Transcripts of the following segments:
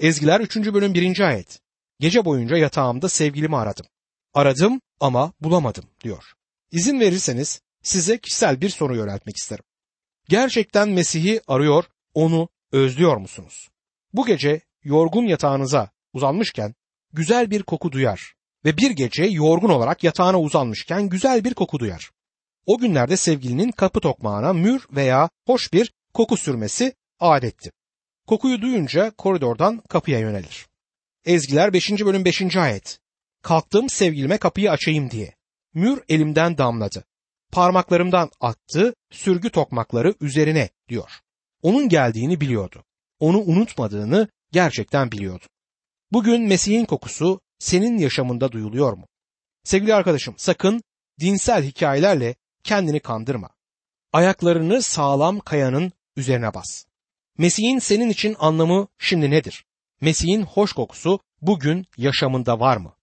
Ezgiler 3. bölüm 1. ayet. Gece boyunca yatağımda sevgilimi aradım. Aradım ama bulamadım diyor. İzin verirseniz size kişisel bir soru yöneltmek isterim. Gerçekten Mesih'i arıyor, onu özlüyor musunuz? Bu gece yorgun yatağınıza uzanmışken güzel bir koku duyar ve bir gece yorgun olarak yatağına uzanmışken güzel bir koku duyar. O günlerde sevgilinin kapı tokmağına mür veya hoş bir koku sürmesi adetti. Kokuyu duyunca koridordan kapıya yönelir. Ezgiler 5. bölüm 5. ayet. Kalktım sevgilime kapıyı açayım diye. Mür elimden damladı. Parmaklarımdan attı, sürgü tokmakları üzerine diyor. Onun geldiğini biliyordu. Onu unutmadığını gerçekten biliyordu. Bugün Mesih'in kokusu senin yaşamında duyuluyor mu? Sevgili arkadaşım sakın dinsel hikayelerle kendini kandırma. Ayaklarını sağlam kayanın üzerine bas. Mesih'in senin için anlamı şimdi nedir? Mesih'in hoş kokusu bugün yaşamında var mı?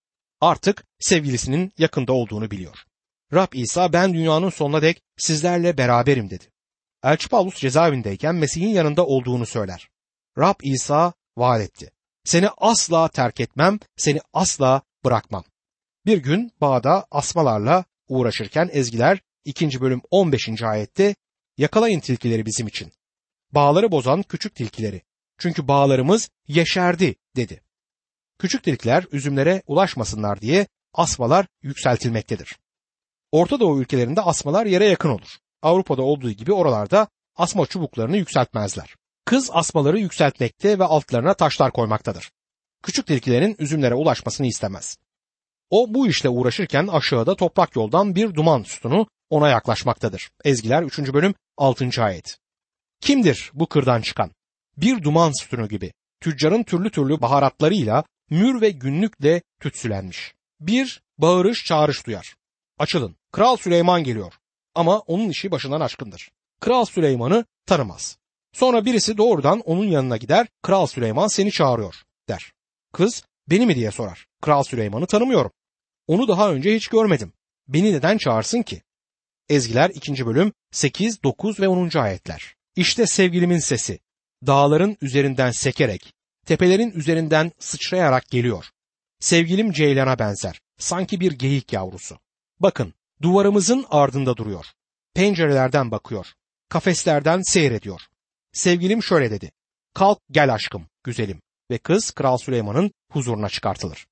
Artık sevgilisinin yakında olduğunu biliyor. Rab İsa ben dünyanın sonuna dek sizlerle beraberim dedi. Elçi Paulus cezaevindeyken Mesih'in yanında olduğunu söyler. Rab İsa vaat etti. Seni asla terk etmem, seni asla bırakmam. Bir gün bağda asmalarla uğraşırken ezgiler 2. bölüm 15. ayette yakalayın tilkileri bizim için. Bağları bozan küçük tilkileri. Çünkü bağlarımız yeşerdi dedi. Küçük tilkiler üzümlere ulaşmasınlar diye asmalar yükseltilmektedir. Orta Doğu ülkelerinde asmalar yere yakın olur. Avrupa'da olduğu gibi oralarda asma çubuklarını yükseltmezler. Kız asmaları yükseltmekte ve altlarına taşlar koymaktadır. Küçük tilkilerin üzümlere ulaşmasını istemez. O bu işle uğraşırken aşağıda toprak yoldan bir duman sütunu ona yaklaşmaktadır. Ezgiler 3. bölüm 6. ayet. Kimdir bu kırdan çıkan? Bir duman sütunu gibi tüccarın türlü türlü baharatlarıyla mür ve günlükle tütsülenmiş. Bir bağırış çağrış duyar. Açılın, Kral Süleyman geliyor. Ama onun işi başından aşkındır. Kral Süleyman'ı tanımaz. Sonra birisi doğrudan onun yanına gider, Kral Süleyman seni çağırıyor der. Kız beni mi diye sorar. Kral Süleyman'ı tanımıyorum. Onu daha önce hiç görmedim. Beni neden çağırsın ki? Ezgiler 2. bölüm 8, 9 ve 10. ayetler. İşte sevgilimin sesi. Dağların üzerinden sekerek, tepelerin üzerinden sıçrayarak geliyor. Sevgilim ceylana benzer. Sanki bir geyik yavrusu. Bakın, duvarımızın ardında duruyor. Pencerelerden bakıyor. Kafeslerden seyrediyor. Sevgilim şöyle dedi. Kalk gel aşkım, güzelim. Ve kız Kral Süleyman'ın huzuruna çıkartılır.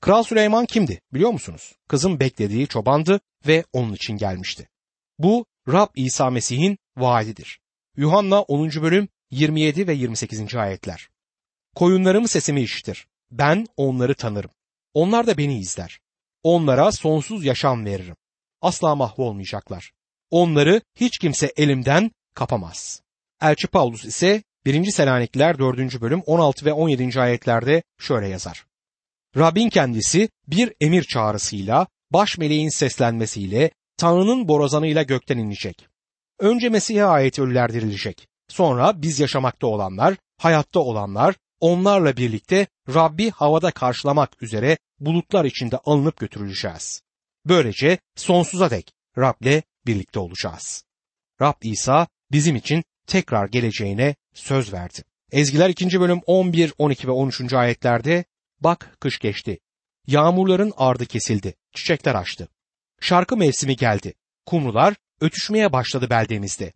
Kral Süleyman kimdi biliyor musunuz? Kızın beklediği çobandı ve onun için gelmişti. Bu Rab İsa Mesih'in vaadidir. Yuhanna 10. bölüm 27 ve 28. ayetler. Koyunlarım sesimi işitir. Ben onları tanırım. Onlar da beni izler. Onlara sonsuz yaşam veririm. Asla mahvolmayacaklar. Onları hiç kimse elimden kapamaz. Elçi Paulus ise 1. Selanikliler 4. bölüm 16 ve 17. ayetlerde şöyle yazar. Rabbin kendisi bir emir çağrısıyla, baş meleğin seslenmesiyle, Tanrı'nın borazanıyla gökten inecek. Önce Mesih'e ait ölüler dirilecek. Sonra biz yaşamakta olanlar, hayatta olanlar, onlarla birlikte Rabbi havada karşılamak üzere bulutlar içinde alınıp götürüleceğiz. Böylece sonsuza dek Rab'le birlikte olacağız. Rab İsa bizim için tekrar geleceğine söz verdi. Ezgiler 2. bölüm 11, 12 ve 13. ayetlerde bak kış geçti. Yağmurların ardı kesildi, çiçekler açtı. Şarkı mevsimi geldi. Kumrular ötüşmeye başladı beldemizde.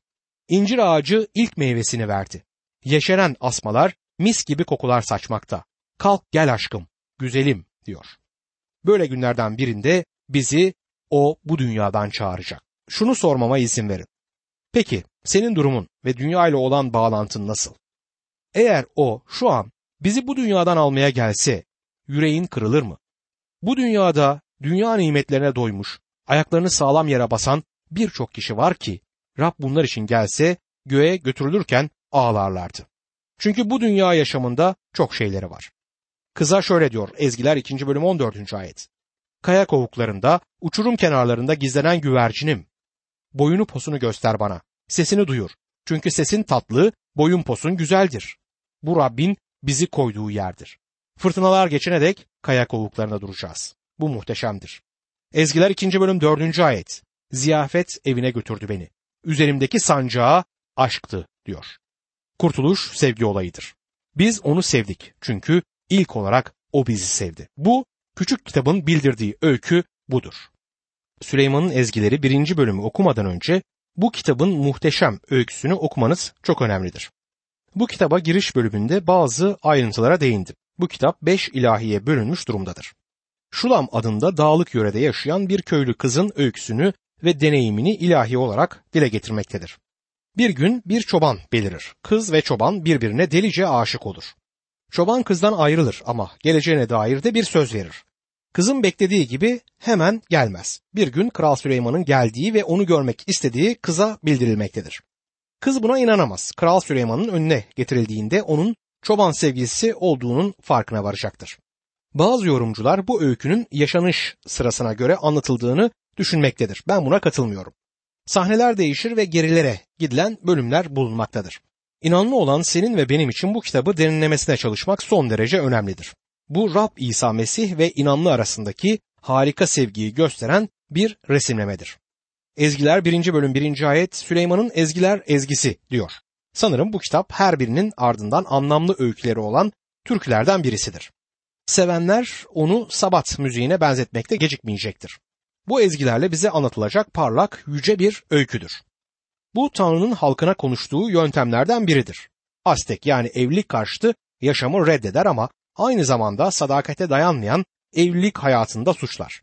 İncir ağacı ilk meyvesini verdi. Yeşeren asmalar mis gibi kokular saçmakta. Kalk gel aşkım, güzelim diyor. Böyle günlerden birinde bizi o bu dünyadan çağıracak. Şunu sormama izin verin. Peki senin durumun ve dünya ile olan bağlantın nasıl? Eğer o şu an bizi bu dünyadan almaya gelse yüreğin kırılır mı? Bu dünyada dünya nimetlerine doymuş, ayaklarını sağlam yere basan birçok kişi var ki Rab bunlar için gelse göğe götürülürken ağlarlardı. Çünkü bu dünya yaşamında çok şeyleri var. Kıza şöyle diyor Ezgiler 2. bölüm 14. ayet. Kaya kovuklarında, uçurum kenarlarında gizlenen güvercinim. Boyunu posunu göster bana. Sesini duyur. Çünkü sesin tatlı, boyun posun güzeldir. Bu Rabbin bizi koyduğu yerdir. Fırtınalar geçene dek kaya kovuklarında duracağız. Bu muhteşemdir. Ezgiler 2. bölüm 4. ayet. Ziyafet evine götürdü beni. Üzerimdeki sancağı aşktı diyor. Kurtuluş sevgi olayıdır. Biz onu sevdik çünkü ilk olarak o bizi sevdi. Bu küçük kitabın bildirdiği öykü budur. Süleyman'ın ezgileri birinci bölümü okumadan önce bu kitabın muhteşem öyküsünü okumanız çok önemlidir. Bu kitaba giriş bölümünde bazı ayrıntılara değindim. Bu kitap beş ilahiye bölünmüş durumdadır. Şulam adında dağlık yörede yaşayan bir köylü kızın öyküsünü ve deneyimini ilahi olarak dile getirmektedir. Bir gün bir çoban belirir. Kız ve çoban birbirine delice aşık olur. Çoban kızdan ayrılır ama geleceğine dair de bir söz verir. Kızın beklediği gibi hemen gelmez. Bir gün Kral Süleyman'ın geldiği ve onu görmek istediği kıza bildirilmektedir. Kız buna inanamaz. Kral Süleyman'ın önüne getirildiğinde onun çoban sevgilisi olduğunun farkına varacaktır. Bazı yorumcular bu öykünün yaşanış sırasına göre anlatıldığını düşünmektedir. Ben buna katılmıyorum. Sahneler değişir ve gerilere gidilen bölümler bulunmaktadır. İnanlı olan senin ve benim için bu kitabı derinlemesine çalışmak son derece önemlidir. Bu Rab İsa Mesih ve inanlı arasındaki harika sevgiyi gösteren bir resimlemedir. Ezgiler 1. bölüm 1. ayet Süleyman'ın Ezgiler ezgisi diyor. Sanırım bu kitap her birinin ardından anlamlı öyküleri olan türkülerden birisidir. Sevenler onu sabat müziğine benzetmekte gecikmeyecektir. Bu ezgilerle bize anlatılacak parlak, yüce bir öyküdür. Bu Tanrı'nın halkına konuştuğu yöntemlerden biridir. Aztek yani evlilik karşıtı yaşamı reddeder ama aynı zamanda sadakate dayanmayan evlilik hayatında suçlar.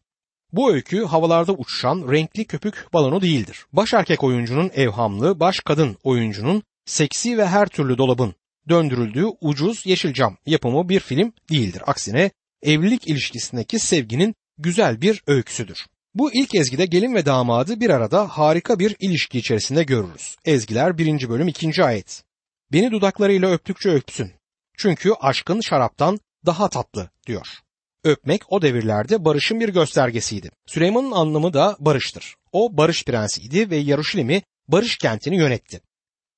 Bu öykü havalarda uçuşan renkli köpük balonu değildir. Baş erkek oyuncunun evhamlı, baş kadın oyuncunun seksi ve her türlü dolabın döndürüldüğü ucuz yeşil cam yapımı bir film değildir. Aksine evlilik ilişkisindeki sevginin güzel bir öyküsüdür. Bu ilk ezgide gelin ve damadı bir arada harika bir ilişki içerisinde görürüz. Ezgiler 1. bölüm 2. ayet. Beni dudaklarıyla öptükçe öpsün. Çünkü aşkın şaraptan daha tatlı diyor. Öpmek o devirlerde barışın bir göstergesiydi. Süleyman'ın anlamı da barıştır. O barış prensiydi ve Yaruşilim'i barış kentini yönetti.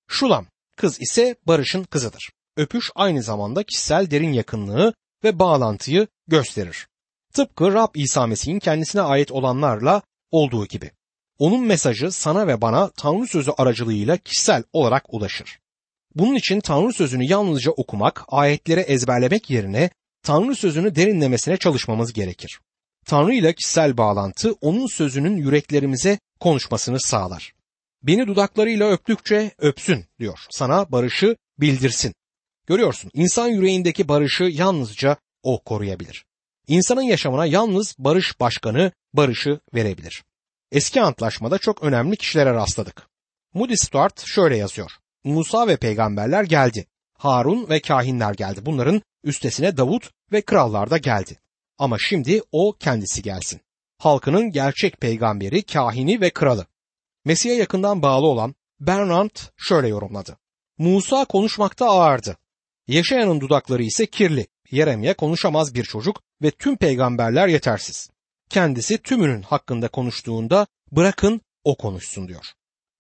Şulam kız ise barışın kızıdır. Öpüş aynı zamanda kişisel derin yakınlığı ve bağlantıyı gösterir. Tıpkı Rab İsa Mesih'in kendisine ait olanlarla olduğu gibi. Onun mesajı sana ve bana Tanrı sözü aracılığıyla kişisel olarak ulaşır. Bunun için Tanrı sözünü yalnızca okumak, ayetleri ezberlemek yerine Tanrı sözünü derinlemesine çalışmamız gerekir. Tanrı ile kişisel bağlantı onun sözünün yüreklerimize konuşmasını sağlar. Beni dudaklarıyla öptükçe öpsün diyor. Sana barışı bildirsin. Görüyorsun insan yüreğindeki barışı yalnızca o koruyabilir. İnsanın yaşamına yalnız barış başkanı barışı verebilir. Eski antlaşmada çok önemli kişilere rastladık. Moody Stuart şöyle yazıyor. Musa ve peygamberler geldi. Harun ve kahinler geldi. Bunların üstesine Davut ve krallar da geldi. Ama şimdi o kendisi gelsin. Halkının gerçek peygamberi, kahini ve kralı. Mesih'e yakından bağlı olan Bernard şöyle yorumladı. Musa konuşmakta ağırdı. Yaşayanın dudakları ise kirli. Yeremye konuşamaz bir çocuk ve tüm peygamberler yetersiz. Kendisi tümünün hakkında konuştuğunda bırakın o konuşsun diyor.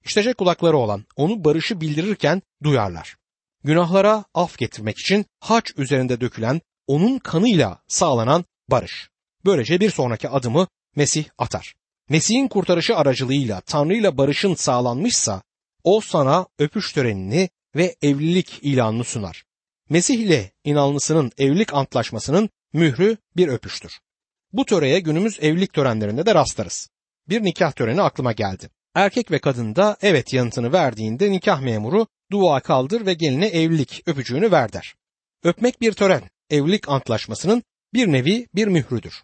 İştecek kulakları olan onu barışı bildirirken duyarlar. Günahlara af getirmek için haç üzerinde dökülen onun kanıyla sağlanan barış. Böylece bir sonraki adımı Mesih atar. Mesih'in kurtarışı aracılığıyla Tanrı ile barışın sağlanmışsa o sana öpüş törenini ve evlilik ilanını sunar. Mesih ile inanlısının evlilik antlaşmasının mührü bir öpüştür. Bu töreye günümüz evlilik törenlerinde de rastlarız. Bir nikah töreni aklıma geldi. Erkek ve kadın da evet yanıtını verdiğinde nikah memuru dua kaldır ve geline evlilik öpücüğünü ver der. Öpmek bir tören, evlilik antlaşmasının bir nevi bir mührüdür.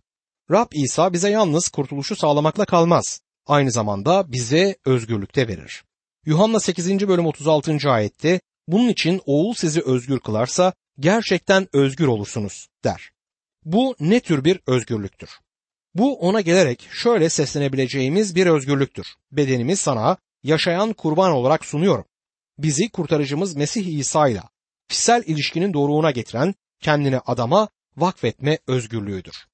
Rab İsa bize yalnız kurtuluşu sağlamakla kalmaz. Aynı zamanda bize özgürlükte verir. Yuhanna 8. bölüm 36. ayette bunun için oğul sizi özgür kılarsa gerçekten özgür olursunuz der. Bu ne tür bir özgürlüktür? Bu ona gelerek şöyle seslenebileceğimiz bir özgürlüktür. Bedenimi sana yaşayan kurban olarak sunuyorum. Bizi kurtarıcımız Mesih İsa ile kişisel ilişkinin doğruğuna getiren kendini adama vakfetme özgürlüğüdür.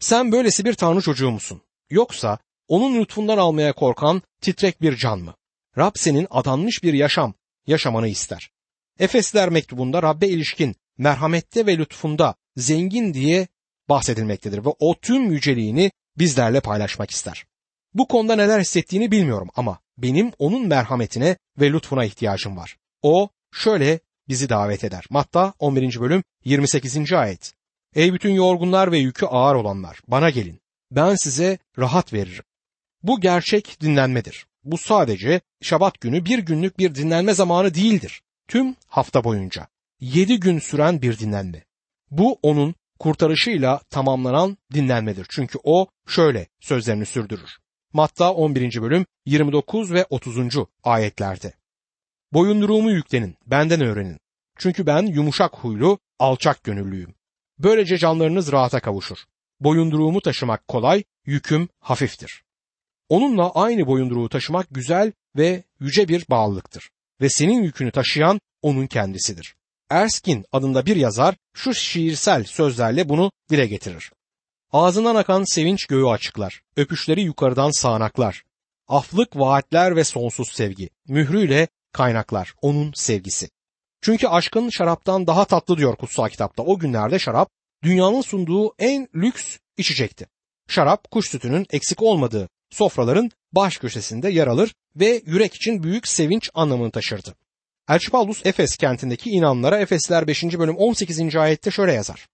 Sen böylesi bir tanrı çocuğu musun? Yoksa onun lütfundan almaya korkan titrek bir can mı? Rab senin adanmış bir yaşam yaşamanı ister. Efesler mektubunda Rabbe ilişkin merhamette ve lütfunda zengin diye bahsedilmektedir ve o tüm yüceliğini bizlerle paylaşmak ister. Bu konuda neler hissettiğini bilmiyorum ama benim onun merhametine ve lütfuna ihtiyacım var. O şöyle bizi davet eder. Matta 11. bölüm 28. ayet. Ey bütün yorgunlar ve yükü ağır olanlar bana gelin. Ben size rahat veririm. Bu gerçek dinlenmedir. Bu sadece şabat günü bir günlük bir dinlenme zamanı değildir. Tüm hafta boyunca. Yedi gün süren bir dinlenme. Bu onun kurtarışıyla tamamlanan dinlenmedir. Çünkü o şöyle sözlerini sürdürür. Matta 11. bölüm 29 ve 30. ayetlerde. Boyunduruğumu yüklenin, benden öğrenin. Çünkü ben yumuşak huylu, alçak gönüllüyüm. Böylece canlarınız rahata kavuşur. Boyunduruğumu taşımak kolay, yüküm hafiftir. Onunla aynı boyunduruğu taşımak güzel ve yüce bir bağlılıktır. Ve senin yükünü taşıyan onun kendisidir. Erskine adında bir yazar şu şiirsel sözlerle bunu dile getirir. Ağzından akan sevinç göğü açıklar, öpüşleri yukarıdan sağanaklar. Aflık vaatler ve sonsuz sevgi, mührüyle kaynaklar, onun sevgisi. Çünkü aşkın şaraptan daha tatlı diyor kutsal kitapta. O günlerde şarap dünyanın sunduğu en lüks içecekti. Şarap kuş sütünün eksik olmadığı sofraların baş köşesinde yer alır ve yürek için büyük sevinç anlamını taşırdı. Elçi Paulus Efes kentindeki inanlara Efesler 5. bölüm 18. ayette şöyle yazar.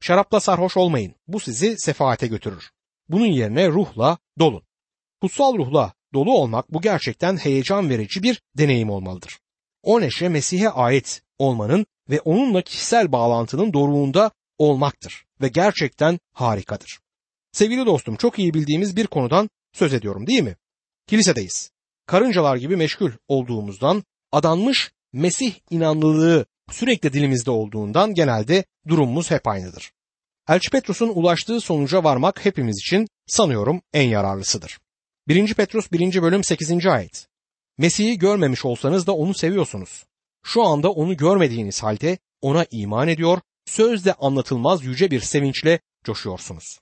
Şarapla sarhoş olmayın. Bu sizi sefaate götürür. Bunun yerine ruhla dolun. Kutsal ruhla dolu olmak bu gerçekten heyecan verici bir deneyim olmalıdır. O neşe Mesih'e ait olmanın ve onunla kişisel bağlantının doruğunda olmaktır ve gerçekten harikadır. Sevgili dostum çok iyi bildiğimiz bir konudan söz ediyorum değil mi? Kilisedeyiz. Karıncalar gibi meşgul olduğumuzdan adanmış Mesih inanlılığı sürekli dilimizde olduğundan genelde durumumuz hep aynıdır. Elçi Petrus'un ulaştığı sonuca varmak hepimiz için sanıyorum en yararlısıdır. 1. Petrus 1. bölüm 8. ayet. Mesih'i görmemiş olsanız da onu seviyorsunuz. Şu anda onu görmediğiniz halde ona iman ediyor, sözle anlatılmaz yüce bir sevinçle coşuyorsunuz.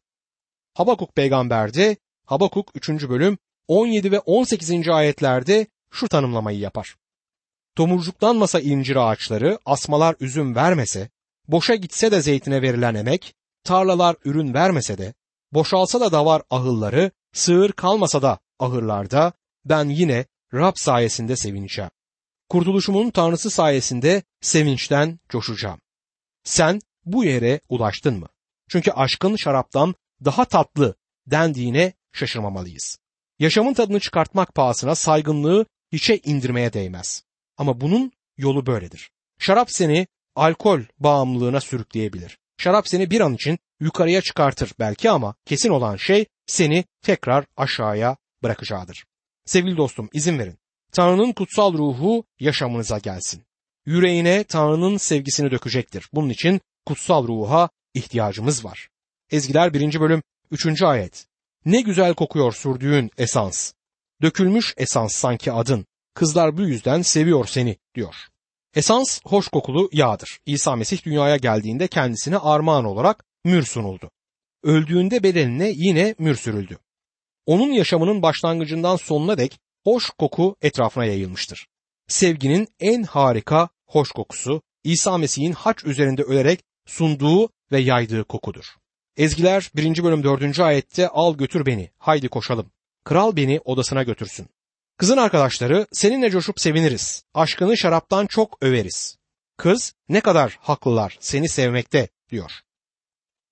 Habakuk peygamberde Habakuk 3. bölüm 17 ve 18. ayetlerde şu tanımlamayı yapar. Tomurcuklanmasa incir ağaçları, asmalar üzüm vermese, boşa gitse de zeytine verilen emek, tarlalar ürün vermese de, boşalsa da davar ahılları, sığır kalmasa da ahırlarda, ben yine Rab sayesinde sevineceğim. Kurtuluşumun Tanrısı sayesinde sevinçten coşacağım. Sen bu yere ulaştın mı? Çünkü aşkın şaraptan daha tatlı dendiğine şaşırmamalıyız. Yaşamın tadını çıkartmak pahasına saygınlığı hiçe indirmeye değmez. Ama bunun yolu böyledir. Şarap seni alkol bağımlılığına sürükleyebilir. Şarap seni bir an için yukarıya çıkartır belki ama kesin olan şey seni tekrar aşağıya bırakacağıdır. Sevgili dostum izin verin. Tanrı'nın kutsal ruhu yaşamınıza gelsin. Yüreğine Tanrı'nın sevgisini dökecektir. Bunun için kutsal ruha ihtiyacımız var. Ezgiler 1. bölüm 3. ayet. Ne güzel kokuyor sürdüğün esans. Dökülmüş esans sanki adın. Kızlar bu yüzden seviyor seni diyor. Esans hoş kokulu yağdır. İsa Mesih dünyaya geldiğinde kendisine armağan olarak mür sunuldu. Öldüğünde bedenine yine mür sürüldü. Onun yaşamının başlangıcından sonuna dek hoş koku etrafına yayılmıştır. Sevginin en harika hoş kokusu İsa Mesih'in haç üzerinde ölerek sunduğu ve yaydığı kokudur. Ezgiler 1. bölüm 4. ayette al götür beni haydi koşalım. Kral beni odasına götürsün. Kızın arkadaşları seninle coşup seviniriz. Aşkını şaraptan çok överiz. Kız ne kadar haklılar seni sevmekte diyor.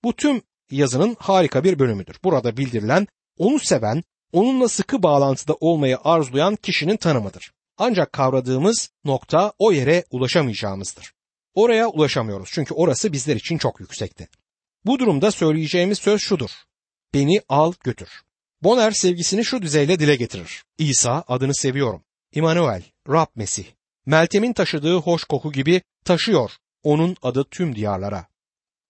Bu tüm yazının harika bir bölümüdür. Burada bildirilen onu seven, onunla sıkı bağlantıda olmayı arzulayan kişinin tanımıdır. Ancak kavradığımız nokta o yere ulaşamayacağımızdır. Oraya ulaşamıyoruz çünkü orası bizler için çok yüksekte. Bu durumda söyleyeceğimiz söz şudur. Beni al götür. Boner sevgisini şu düzeyle dile getirir. İsa adını seviyorum. İmanuel, Rab Mesih. Meltem'in taşıdığı hoş koku gibi taşıyor onun adı tüm diyarlara.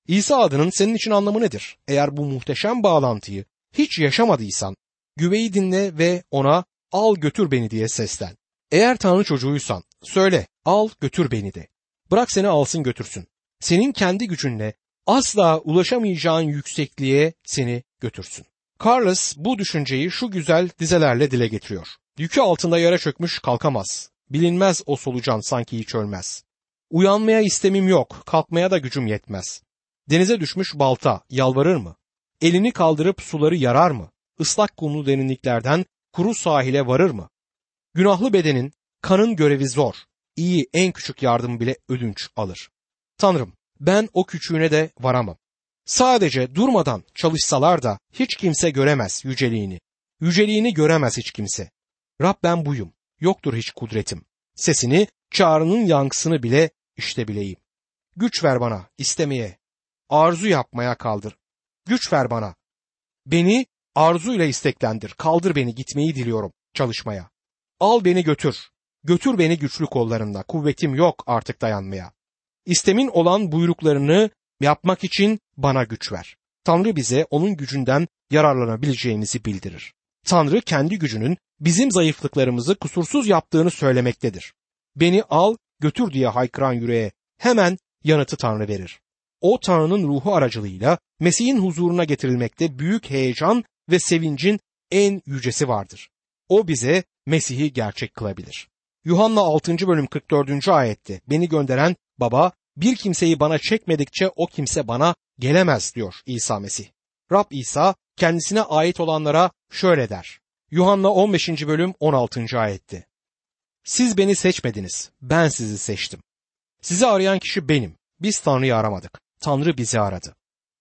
İsa adının senin için anlamı nedir? Eğer bu muhteşem bağlantıyı hiç yaşamadıysan, güveyi dinle ve ona al götür beni diye seslen. Eğer Tanrı çocuğuysan söyle al götür beni de. Bırak seni alsın götürsün. Senin kendi gücünle asla ulaşamayacağın yüksekliğe seni götürsün. Carlos bu düşünceyi şu güzel dizelerle dile getiriyor. Yükü altında yere çökmüş kalkamaz. Bilinmez o solucan sanki hiç ölmez. Uyanmaya istemim yok, kalkmaya da gücüm yetmez. Denize düşmüş balta yalvarır mı? Elini kaldırıp suları yarar mı? Islak kumlu derinliklerden kuru sahile varır mı? Günahlı bedenin, kanın görevi zor. iyi en küçük yardım bile ödünç alır. Tanrım ben o küçüğüne de varamam. Sadece durmadan çalışsalar da hiç kimse göremez yüceliğini. Yüceliğini göremez hiç kimse. Rab ben buyum. Yoktur hiç kudretim. Sesini, çağrının yankısını bile işte bileyim. Güç ver bana istemeye. Arzu yapmaya kaldır. Güç ver bana. Beni arzuyla isteklendir. Kaldır beni gitmeyi diliyorum çalışmaya. Al beni götür. Götür beni güçlü kollarında. Kuvvetim yok artık dayanmaya. İstemin olan buyruklarını yapmak için bana güç ver. Tanrı bize onun gücünden yararlanabileceğimizi bildirir. Tanrı kendi gücünün bizim zayıflıklarımızı kusursuz yaptığını söylemektedir. Beni al, götür diye haykıran yüreğe hemen yanıtı Tanrı verir. O Tanrı'nın ruhu aracılığıyla Mesih'in huzuruna getirilmekte büyük heyecan ve sevincin en yücesi vardır. O bize Mesih'i gerçek kılabilir. Yuhanna 6. bölüm 44. ayette beni gönderen baba bir kimseyi bana çekmedikçe o kimse bana gelemez diyor İsa Mesih. Rab İsa kendisine ait olanlara şöyle der. Yuhanna 15. bölüm 16. ayette. Siz beni seçmediniz, ben sizi seçtim. Sizi arayan kişi benim. Biz Tanrı'yı aramadık. Tanrı bizi aradı.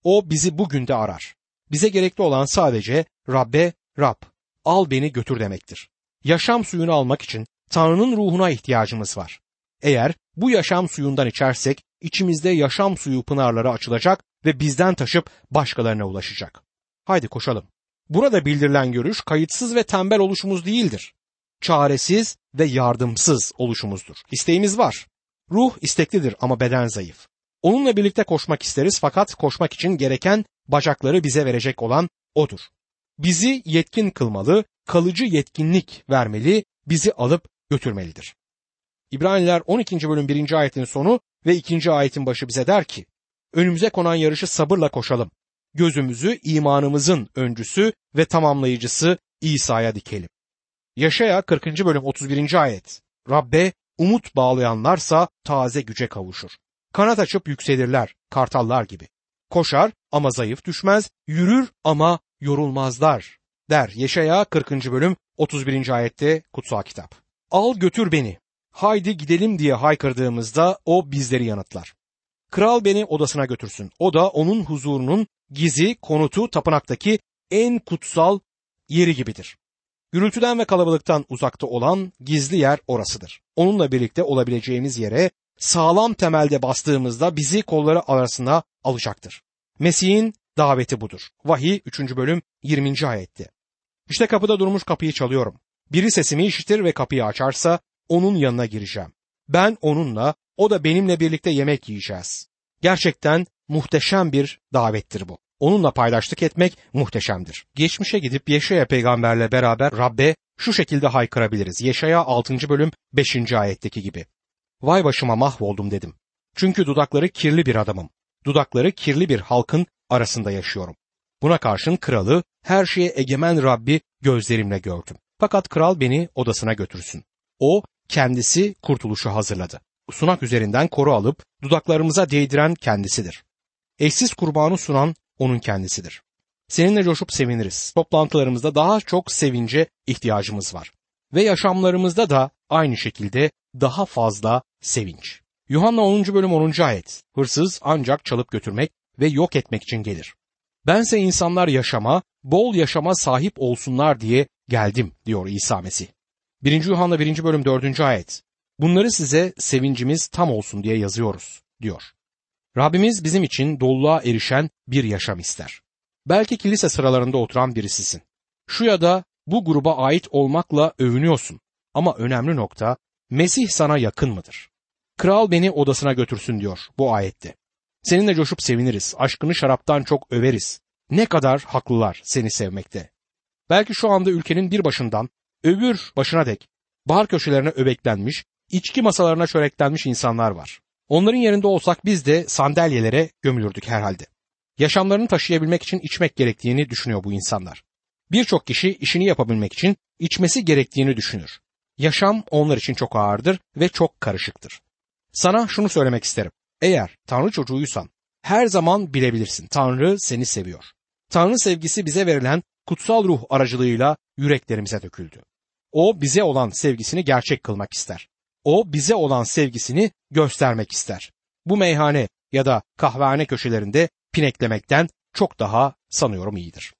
O bizi bugün de arar. Bize gerekli olan sadece Rabbe, Rab, al beni götür demektir. Yaşam suyunu almak için Tanrı'nın ruhuna ihtiyacımız var. Eğer bu yaşam suyundan içersek içimizde yaşam suyu pınarları açılacak ve bizden taşıp başkalarına ulaşacak. Haydi koşalım. Burada bildirilen görüş kayıtsız ve tembel oluşumuz değildir. Çaresiz ve yardımsız oluşumuzdur. İsteğimiz var. Ruh isteklidir ama beden zayıf. Onunla birlikte koşmak isteriz fakat koşmak için gereken bacakları bize verecek olan odur. Bizi yetkin kılmalı, kalıcı yetkinlik vermeli, bizi alıp götürmelidir. İbraniler 12. bölüm 1. ayetin sonu ve 2. ayetin başı bize der ki, önümüze konan yarışı sabırla koşalım. Gözümüzü imanımızın öncüsü ve tamamlayıcısı İsa'ya dikelim. Yaşaya 40. bölüm 31. ayet. Rabbe umut bağlayanlarsa taze güce kavuşur. Kanat açıp yükselirler, kartallar gibi. Koşar ama zayıf düşmez, yürür ama yorulmazlar. Der Yaşaya 40. bölüm 31. ayette kutsal kitap. Al götür beni, haydi gidelim diye haykırdığımızda o bizleri yanıtlar. Kral beni odasına götürsün. O da onun huzurunun gizi, konutu, tapınaktaki en kutsal yeri gibidir. Gürültüden ve kalabalıktan uzakta olan gizli yer orasıdır. Onunla birlikte olabileceğimiz yere sağlam temelde bastığımızda bizi kolları arasına alacaktır. Mesih'in daveti budur. Vahiy 3. bölüm 20. ayette. İşte kapıda durmuş kapıyı çalıyorum. Biri sesimi işitir ve kapıyı açarsa onun yanına gireceğim. Ben onunla, o da benimle birlikte yemek yiyeceğiz. Gerçekten muhteşem bir davettir bu. Onunla paylaştık etmek muhteşemdir. Geçmişe gidip Yeşaya peygamberle beraber Rabbe şu şekilde haykırabiliriz. Yeşaya 6. bölüm 5. ayetteki gibi. Vay başıma mahvoldum dedim. Çünkü dudakları kirli bir adamım. Dudakları kirli bir halkın arasında yaşıyorum. Buna karşın kralı, her şeye egemen Rabbi gözlerimle gördüm. Fakat kral beni odasına götürsün. O kendisi kurtuluşu hazırladı. Sunak üzerinden koru alıp dudaklarımıza değdiren kendisidir. Eşsiz kurbanı sunan onun kendisidir. Seninle coşup seviniriz. Toplantılarımızda daha çok sevince ihtiyacımız var. Ve yaşamlarımızda da aynı şekilde daha fazla sevinç. Yuhanna 10. bölüm 10. ayet. Hırsız ancak çalıp götürmek ve yok etmek için gelir. Bense insanlar yaşama, bol yaşama sahip olsunlar diye geldim diyor İsa Mesih. 1. Yuhanna 1. bölüm 4. ayet. Bunları size sevincimiz tam olsun diye yazıyoruz diyor. Rabbimiz bizim için doluluğa erişen bir yaşam ister. Belki kilise sıralarında oturan birisisin. Şu ya da bu gruba ait olmakla övünüyorsun. Ama önemli nokta Mesih sana yakın mıdır? Kral beni odasına götürsün diyor bu ayette. Seninle coşup seviniriz, aşkını şaraptan çok överiz. Ne kadar haklılar seni sevmekte. Belki şu anda ülkenin bir başından öbür başına dek bar köşelerine öbeklenmiş, içki masalarına çöreklenmiş insanlar var. Onların yerinde olsak biz de sandalyelere gömülürdük herhalde. Yaşamlarını taşıyabilmek için içmek gerektiğini düşünüyor bu insanlar. Birçok kişi işini yapabilmek için içmesi gerektiğini düşünür. Yaşam onlar için çok ağırdır ve çok karışıktır. Sana şunu söylemek isterim. Eğer Tanrı çocuğuysan her zaman bilebilirsin Tanrı seni seviyor. Tanrı sevgisi bize verilen kutsal ruh aracılığıyla yüreklerimize döküldü. O bize olan sevgisini gerçek kılmak ister. O bize olan sevgisini göstermek ister. Bu meyhane ya da kahvehane köşelerinde pineklemekten çok daha sanıyorum iyidir.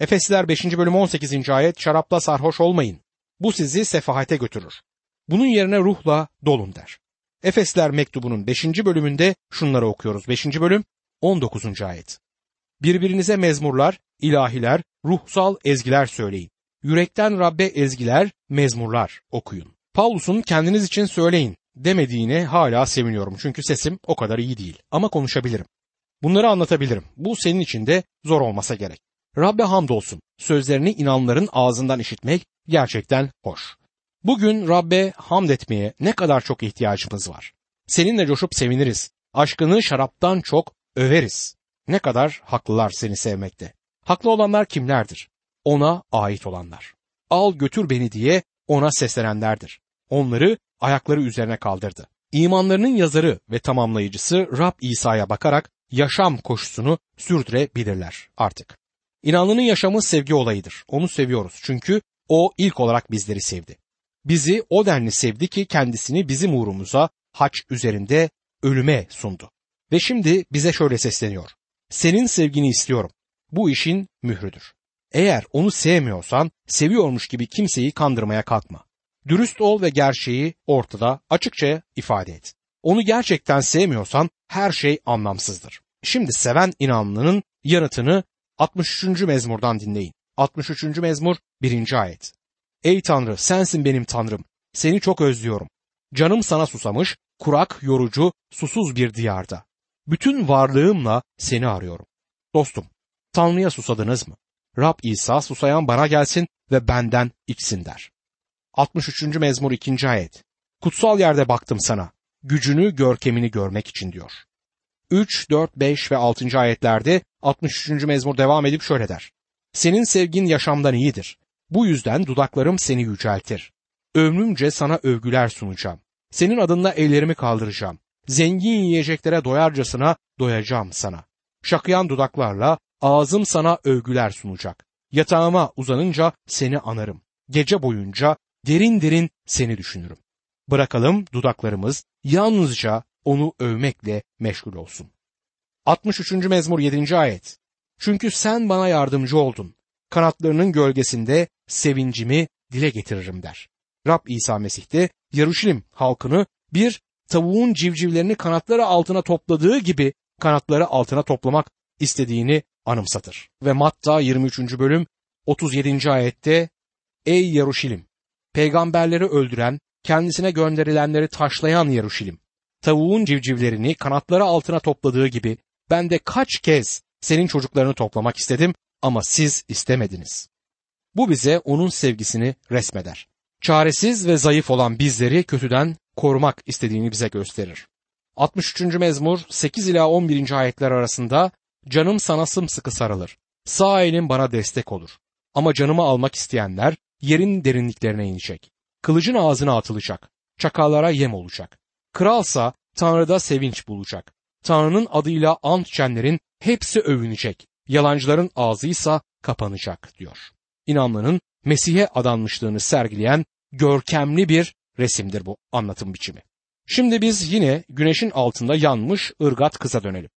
Efesliler 5. bölüm 18. ayet şarapla sarhoş olmayın. Bu sizi sefahate götürür. Bunun yerine ruhla dolun der. Efesler mektubunun 5. bölümünde şunları okuyoruz. 5. bölüm 19. ayet. Birbirinize mezmurlar, ilahiler, ruhsal ezgiler söyleyin. Yürekten Rabbe ezgiler, mezmurlar okuyun. Paulus'un kendiniz için söyleyin demediğine hala seviniyorum çünkü sesim o kadar iyi değil ama konuşabilirim. Bunları anlatabilirim. Bu senin için de zor olmasa gerek. Rabbe hamdolsun. Sözlerini inanların ağzından işitmek gerçekten hoş. Bugün Rabbe hamd etmeye ne kadar çok ihtiyacımız var. Seninle coşup seviniriz. Aşkını şaraptan çok överiz. Ne kadar haklılar seni sevmekte. Haklı olanlar kimlerdir? Ona ait olanlar. Al götür beni diye ona seslenenlerdir. Onları ayakları üzerine kaldırdı. İmanlarının yazarı ve tamamlayıcısı Rab İsa'ya bakarak yaşam koşusunu sürdürebilirler artık. İnanlının yaşamı sevgi olayıdır. Onu seviyoruz çünkü o ilk olarak bizleri sevdi. Bizi o denli sevdi ki kendisini bizim uğrumuza haç üzerinde ölüme sundu. Ve şimdi bize şöyle sesleniyor. Senin sevgini istiyorum. Bu işin mührüdür. Eğer onu sevmiyorsan seviyormuş gibi kimseyi kandırmaya kalkma. Dürüst ol ve gerçeği ortada açıkça ifade et. Onu gerçekten sevmiyorsan her şey anlamsızdır. Şimdi seven inanlının yanıtını 63. mezmurdan dinleyin. 63. mezmur 1. ayet. Ey Tanrı sensin benim Tanrım. Seni çok özlüyorum. Canım sana susamış, kurak, yorucu, susuz bir diyarda. Bütün varlığımla seni arıyorum. Dostum, Tanrı'ya susadınız mı? Rab İsa susayan bana gelsin ve benden içsin der. 63. mezmur 2. ayet. Kutsal yerde baktım sana. Gücünü, görkemini görmek için diyor. 3, 4, 5 ve 6. ayetlerde 63. mezmur devam edip şöyle der. Senin sevgin yaşamdan iyidir. Bu yüzden dudaklarım seni yüceltir. Ömrümce sana övgüler sunacağım. Senin adınla ellerimi kaldıracağım. Zengin yiyeceklere doyarcasına doyacağım sana. Şakıyan dudaklarla ağzım sana övgüler sunacak. Yatağıma uzanınca seni anarım. Gece boyunca derin derin seni düşünürüm. Bırakalım dudaklarımız yalnızca onu övmekle meşgul olsun. 63. mezmur 7. ayet. Çünkü sen bana yardımcı oldun. Kanatlarının gölgesinde sevincimi dile getiririm der. Rab İsa Mesih de Yaruşilim halkını bir tavuğun civcivlerini kanatları altına topladığı gibi kanatları altına toplamak istediğini anımsatır. Ve Matta 23. bölüm 37. ayette Ey Yaruşilim! Peygamberleri öldüren, kendisine gönderilenleri taşlayan Yaruşilim! Tavuğun civcivlerini kanatları altına topladığı gibi ben de kaç kez senin çocuklarını toplamak istedim ama siz istemediniz. Bu bize onun sevgisini resmeder. Çaresiz ve zayıf olan bizleri kötüden korumak istediğini bize gösterir. 63. mezmur 8 ila 11. ayetler arasında canım sana sımsıkı sarılır. Sağ elim bana destek olur. Ama canımı almak isteyenler yerin derinliklerine inecek. Kılıcın ağzına atılacak. Çakallara yem olacak. Kralsa Tanrı'da sevinç bulacak. Tanrı'nın adıyla ant içenlerin hepsi övünecek. Yalancıların ağzıysa kapanacak diyor. İnanlının Mesih'e adanmışlığını sergileyen görkemli bir resimdir bu anlatım biçimi. Şimdi biz yine güneşin altında yanmış ırgat kıza dönelim.